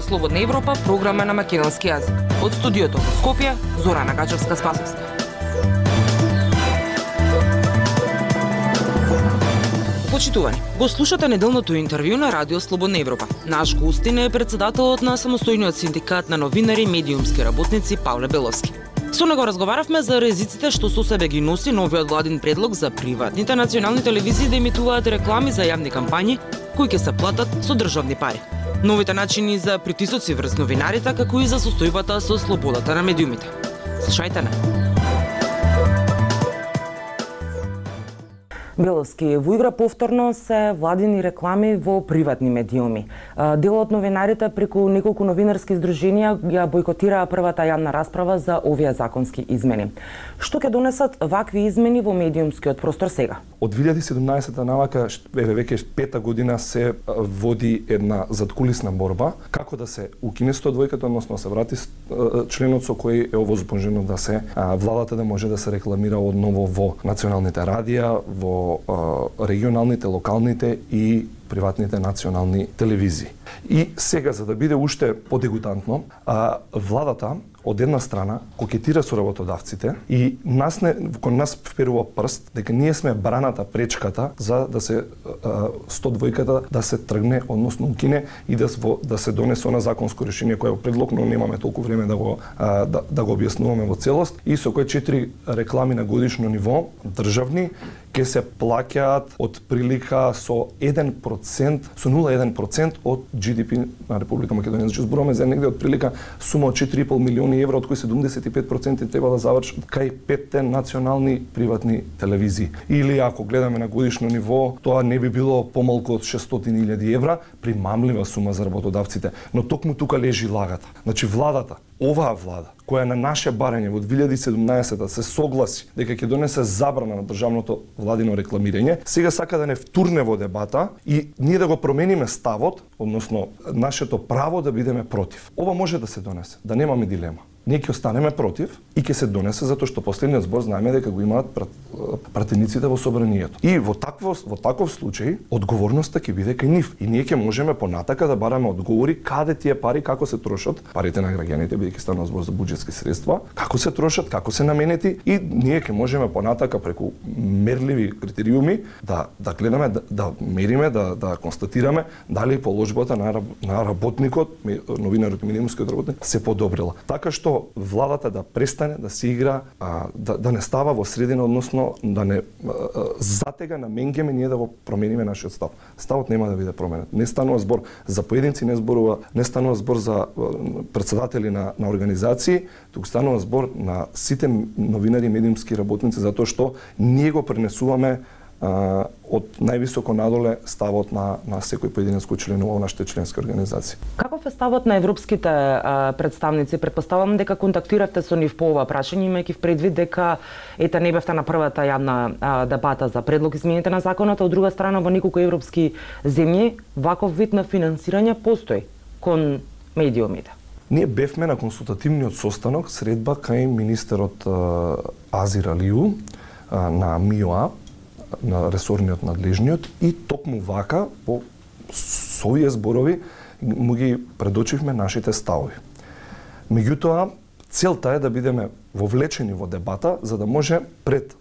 Радио Слободна Европа, програма на македонски јазик. Од студиото во Скопје, Зорана Гачевска Спасовска. Почитувани, го слушате неделното интервју на Радио Слободна Европа. Наш гостин е председателот на самостојниот синдикат на новинари и медиумски работници Павле Беловски. Со него разговаравме за резиците што со себе ги носи новиот владин предлог за приватните национални телевизии да имитуваат реклами за јавни кампањи кои ќе се платат со државни пари. Новите начини за притисоци врз новинарите како и за состојбата со слободата на медиумите. Слушајте не. Беловски, во игра повторно се владини реклами во приватни медиуми. Дел од новинарите преку неколку новинарски издруженија ја бойкотираа првата јавна расправа за овие законски измени. Што ќе донесат вакви измени во медиумскиот простор сега? Од 2017 навака, еве веќе пета година се води една задкулисна борба како да се укине 102-ката, односно да се врати членот со кој е овозможено да се владата да може да се рекламира одново во националните радија, во регионалните, локалните и приватните национални телевизии. И сега, за да биде уште подегутантно, владата од една страна кокетира со работодавците и нас не кон нас вперува прст дека ние сме браната пречката за да се 102 двојката да се тргне, односно укине и да, да се донесе она законско решение кое е предлог, но немаме толку време да го да, да го објаснуваме во целост и со кое четири реклами на годишно ниво државни ќе се плаќаат од прилика со 1%, со 0,1% од GDP на Република Македонија. Значи зборуваме за негде од прилика сума од 4,5 милиони евра, од кои 75% треба да завршат кај петте национални приватни телевизии. Или ако гледаме на годишно ниво, тоа не би било помалку од 600.000 евра, примамлива сума за работодавците. Но токму тука лежи лагата. Значи владата оваа влада, која на наше барање во 2017 се согласи дека ќе донесе забрана на државното владино рекламирање, сега сака да не втурне во дебата и ние да го промениме ставот, односно нашето право да бидеме против. Ова може да се донесе, да немаме дилема ние ќе останеме против и ќе се донесе затоа што последниот збор знаеме дека го имаат пратениците во собранието. И во таков во таков случај одговорноста ќе биде кај нив и ние ќе можеме понатака да бараме одговори каде тие пари како се трошат, парите на граѓаните бидејќи станува збор за буџетски средства, како се трошат, како се наменети и ние ќе можеме понатака преку мерливи критериуми да да гледаме да, да мериме да да констатираме дали положбата на на работникот, новинарот и работник се подобрила. Така што владата да престане да се игра, а, да, да не става во средина, односно да не а, затега на менгеме ние да го промениме нашиот став. Ставот нема да биде променет. Не станува збор за поединци, не зборува, не станува збор за председатели на, на организации, туку станува збор на сите новинари и медиумски работници затоа што ние го пренесуваме од највисоко надоле ставот на, на секој поединец кој членува во нашите членски организации. Каков е ставот на европските а, представници? Предпоставам дека контактиравте со нив по ова прашање, имајќи в предвид дека ете не бевте на првата јавна а, дебата за предлог измените на законот, од друга страна во неколку европски земји ваков вид на финансирање постои кон медиумите. Ние бевме на консултативниот состанок средба кај министерот Азир Алиу на МИОА на ресорниот надлежниот и токму вака по со овие зборови му ги предочивме нашите ставови. Меѓутоа, целта е да бидеме вовлечени во дебата за да може пред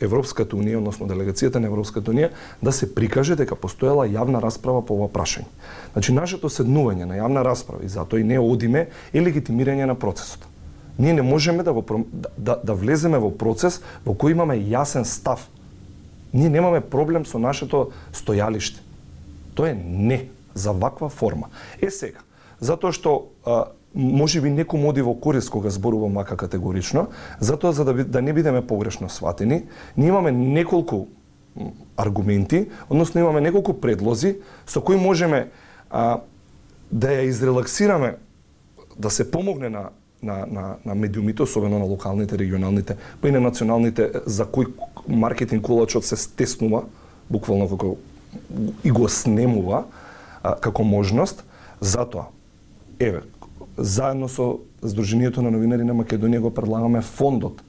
Европската унија, односно делегацијата на Европската унија, да се прикаже дека постоела јавна расправа по ова прашање. Значи, нашето седнување на јавна расправа, и затоа и не одиме, е легитимирање на процесот. Ние не можеме да, го, да, да, да влеземе во процес во кој имаме јасен став Ние немаме проблем со нашето стојалиште. Тоа е не за ваква форма. Е сега, затоа што а, може би некому оди во корис кога зборувам мака категорично, затоа за да, да не бидеме погрешно сватени, ние имаме неколку аргументи, односно имаме неколку предлози со кои можеме а, да ја изрелаксираме, да се помогне на на, на, на медиумите, особено на локалните, регионалните, па и на националните, за кои маркетинг колачот се стеснува, буквално како и го снемува а, како можност, затоа, еве, заедно со Сдруженијето на новинари на Македонија го предлагаме фондот,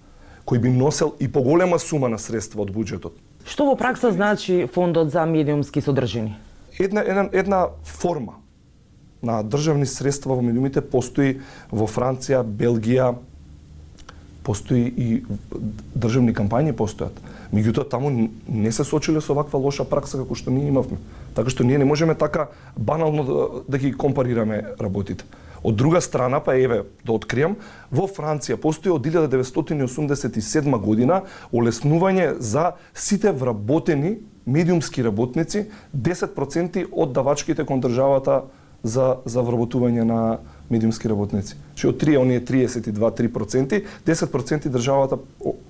кој би носел и поголема сума на средства од буџетот. Што во пракса значи фондот за медиумски содржини? Една, една, една форма на државни средства во медиумите постои во Франција, Белгија, постои и државни кампањи постојат. Меѓутоа таму не се сочиле со ваква лоша пракса како што ние имавме. Така што ние не можеме така банално да, да ги компарираме работите. Од друга страна, па еве, да откриам, во Франција постои од 1987 година олеснување за сите вработени медиумски работници 10% од давачките кон државата за за вработување на медиумски работници. Че од 3 оние 32-3%, 10% државата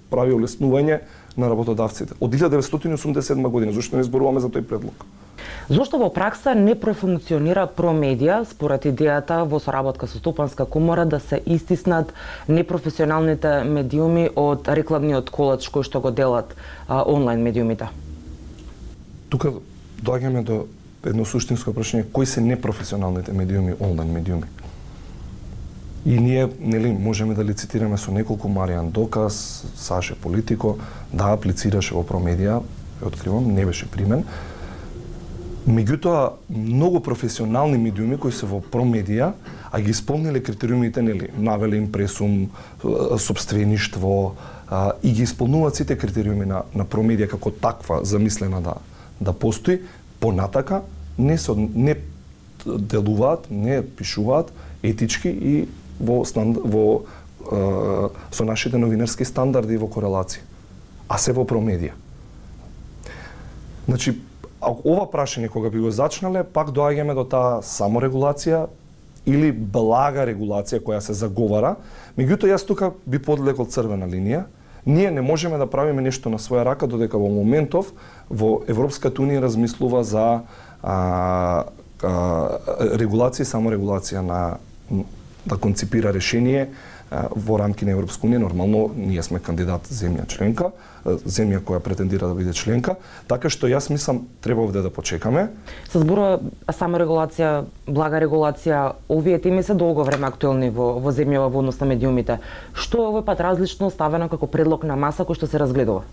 прави олеснување на работодавците. Од 1987 година, зашто не зборуваме за тој предлог? Зошто во пракса не профункционира промедија според идејата во соработка со Стопанска комора да се истиснат непрофесионалните медиуми од рекламниот колач кој што го делат а, онлайн медиумите? Тука доаѓаме до едно суштинско прашање, кои се непрофесионалните медиуми, онлайн медиуми? И ние, нели, можеме да лицитираме со неколку Маријан Доказ, Саше Политико, да аплицираше во промедија, ја откривам, не беше примен. Меѓутоа, многу професионални медиуми кои се во промедија, а ги исполниле критериумите, нели, навеле импресум, собствеништво, и ги исполнуваат сите критериуми на, на промедија како таква замислена да, да постои, понатака не се не делуваат, не пишуваат етички и во во е, со нашите новинарски стандарди во корелација, а се во промедија. Значи, ова прашање кога би го зачнале, пак доаѓаме до таа саморегулација или блага регулација која се заговара, меѓутоа јас тука би подлекол црвена линија, ние не можеме да правиме нешто на своја рака додека во моментов во Европската унија размислува за а, а, регулација и саморегулација на да конципира решение во рамки на Европска унија, нормално ние сме кандидат земја членка, земја која претендира да биде членка, така што јас мислам треба овде да почекаме. Се зборува само регулација, блага регулација, овие теми се долго време актуелни во во земјава во однос на медиумите. Што е овој пат различно ставено како предлог на маса кој што се разгледува?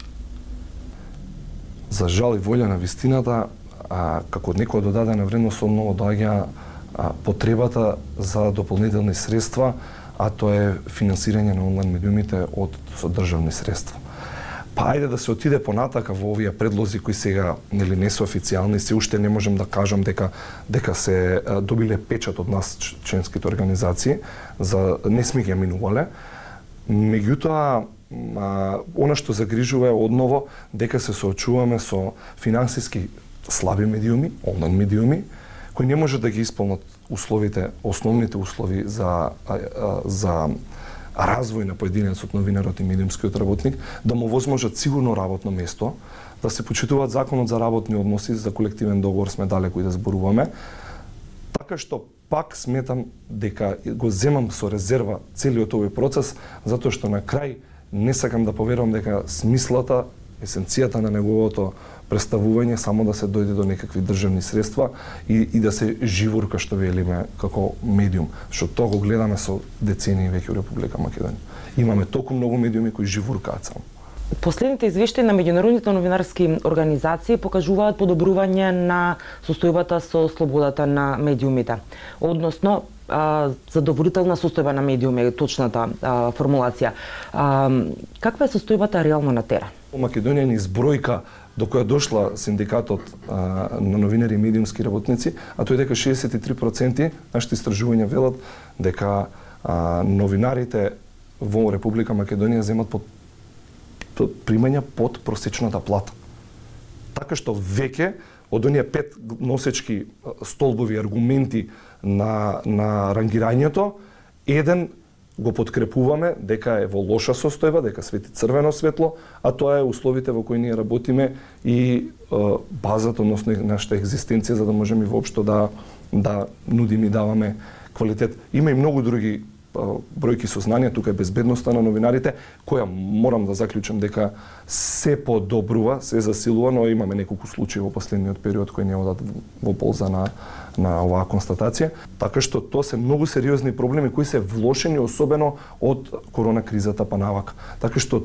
За жал и волја на вистината, а, како некоја додадена вредност многу доаѓа потребата за дополнителни средства, а тоа е финансирање на онлайн медиумите од со државни средства. Па ајде да се отиде понатака во овие предлози кои сега нели не се официјални, се уште не можам да кажам дека дека се добиле печат од нас членските организации за не сме ги минувале. Меѓутоа она што загрижува е одново дека се соочуваме со финансиски слаби медиуми, онлайн медиуми, кои не може да ги исполнат условите, основните услови за за развој на поединецот новинарот и медиумскиот работник, да му возможат сигурно работно место, да се почитуваат законот за работни односи, за колективен договор сме далеко и да зборуваме. Така што пак сметам дека го земам со резерва целиот овој процес, затоа што на крај не сакам да поверувам дека смислата, есенцијата на неговото представување само да се дојде до некакви државни средства и, и да се живурка што велиме како медиум, што тоа го гледаме со децении веќе во Република Македонија. Имаме толку многу медиуми кои живуркаат само. Последните извештаи на меѓународните новинарски организации покажуваат подобрување на состојбата со слободата на медиумите. Односно, задоволителна состојба на медиуми е точната а, формулација. А, каква е состојбата реално на терен? Македонија ни збројка до која дошла синдикатот а, на новинари и медиумски работници, а тој дека 63% нашите истражувања велат дека а, новинарите во Република Македонија земат под, под примања под просечната плата. Така што веќе од оние пет носечки столбови аргументи на, на рангирањето, еден го подкрепуваме дека е во лоша состојба, дека свети црвено светло, а тоа е условите во кои ние работиме и е, базата, односно нашата екзистенција за да можеме воопшто да да нудиме и даваме квалитет. Има и многу други Па, бројки со знанија, тука е безбедноста на новинарите, која морам да заклучам дека се подобрува, се засилува, но имаме неколку случаи во последниот период кои не одат во полза на на оваа констатација, така што тоа се многу сериозни проблеми кои се влошени особено од корона кризата па навак. Така што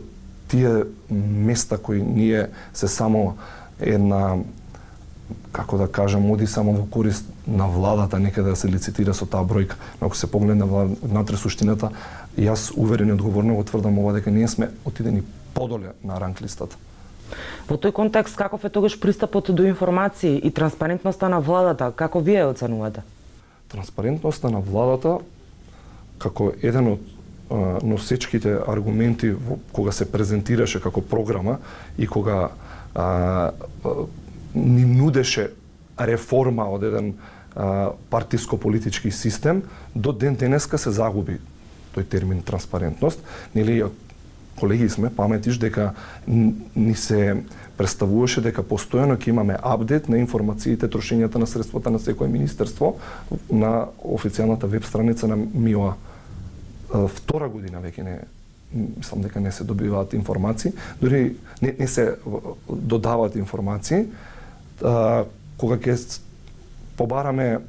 тие места кои ние се само една како да кажам, оди само во корист на владата, некаде да се лицитира со таа бројка. Но ако се погледне внатре суштината, јас уверен и одговорно го тврдам ова дека ние сме отидени подоле на ранг листата. Во тој контекст, каков е тогаш пристапот до информации и транспарентноста на владата? Како вие оценувате? Транспарентноста на владата, како еден од носечките аргументи кога се презентираше како програма и кога а, ни нудеше реформа од еден партиско-политички систем, до ден денеска се загуби тој термин транспарентност. Нели, колеги сме, паметиш дека ни се представуваше дека постојано ќе имаме апдейт на информациите, трошењата на средствата на секое министерство на официјалната веб страница на МИОА. Втора година веќе не мислам дека не се добиваат информации, дури не, не се додаваат информации. А, кога ќе побараме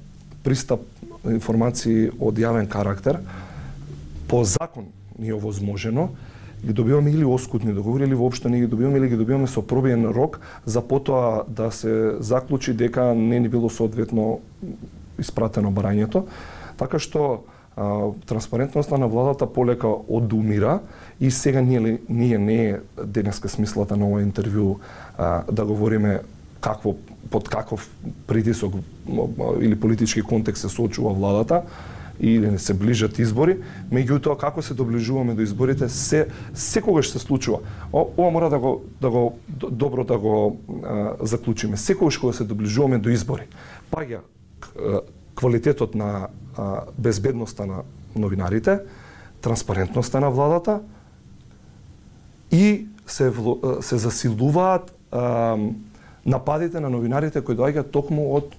пристап информации од јавен карактер, по закон ни е овозможено, ги добиваме или оскутни договори или воопшто не ги добиваме или ги добиваме со пробиен рок за потоа да се заклучи дека не ни било соодветно испратено барањето. Така што а, транспарентноста на владата полека одумира и сега ние, ние не е денеска смислата на ова интервју а, да говориме какво под каков притисок или политички контекст се соочува владата, или да не се ближат избори, меѓутоа како се доближуваме до изборите, се секогаш се случува. О, ова мора да го да го добро да го а, заклучиме. Секогаш кога се доближуваме до избори, паѓа квалитетот на а, безбедноста на новинарите, транспарентноста на владата и се се засилуваат а, нападите на новинарите кои доаѓаат токму од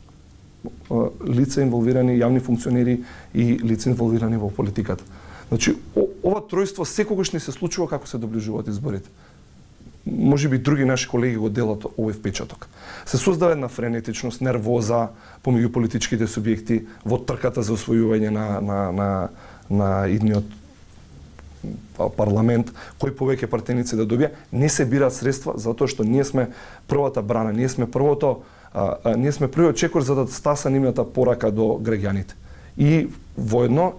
лица инволвирани, јавни функционери и лица инволвирани во политиката. Значи, ова тројство секогаш не се случува како се доближуваат изборите. Може би други наши колеги го делат овој впечаток. Се создава една френетичност, нервоза помеѓу политичките субјекти во трката за освојување на, на, на, на идниот Па, парламент, кој повеќе партеници да добија, не се бираат средства затоа што ние сме првата брана, ние сме првото а, а, ние сме првиот чекор за да стаса нивната порака до граѓаните. И воедно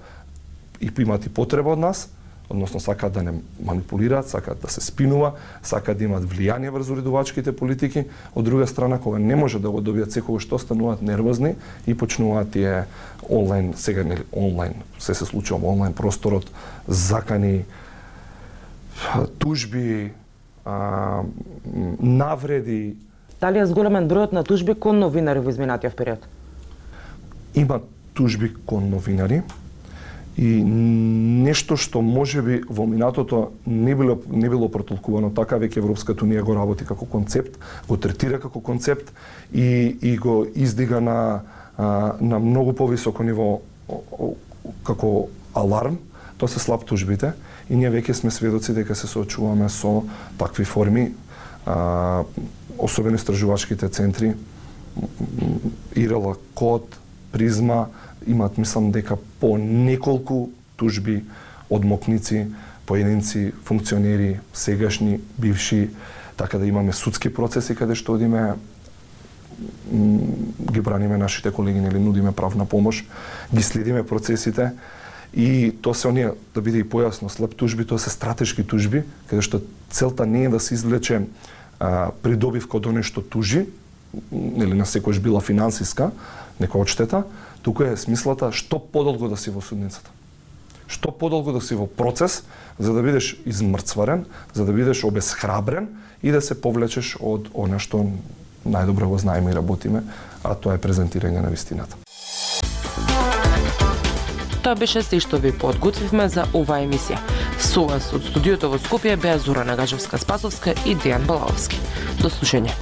и имаат и потреба од нас, односно сакаат да не манипулираат, сакаат да се спинува, сакаат да имаат влијание врз уредувачките политики, од друга страна кога не може да го добијат секогаш што стануваат нервозни и почнуваат тие онлайн, сега нели онлайн, се се случува во онлайн просторот, закани, тужби, а, навреди, Дали е зголемен бројот на тужби кон новинари во изминатиот период? Има тужби кон новинари и нешто што може би во минатото не било не било протолкувано така веќе Европската унија го работи како концепт, го третира како концепт и и го издига на на многу повисоко ниво како аларм, тоа се слаб тужбите. И ние веќе сме сведоци дека се соочуваме со такви форми а, особено истражувачките центри, Ирала Код, Призма, имаат, мислам, дека по неколку тужби од мокници, поединци, функционери, сегашни, бивши, така да имаме судски процеси каде што одиме. Ги браниме нашите колеги, нели нудиме правна помош, ги следиме процесите. И то се оние да биде и појасно слаб тужби, тоа се стратешки тужби, каде што целта не е да се извлече а, придобивка од нешто тужи, или на секојаш била финансиска, некоја одштета, туку е смислата што подолго да си во судницата. Што подолго да си во процес, за да бидеш измрцварен, за да бидеш обесхрабрен и да се повлечеш од она што најдобро го знаеме и работиме, а тоа е презентирање на вистината. Тоа беше се што ви подготвивме за оваа емисија. Со вас од студиото во Скопје беа Зора Нагажевска Спасовска и Дејан Балаовски. До слушање.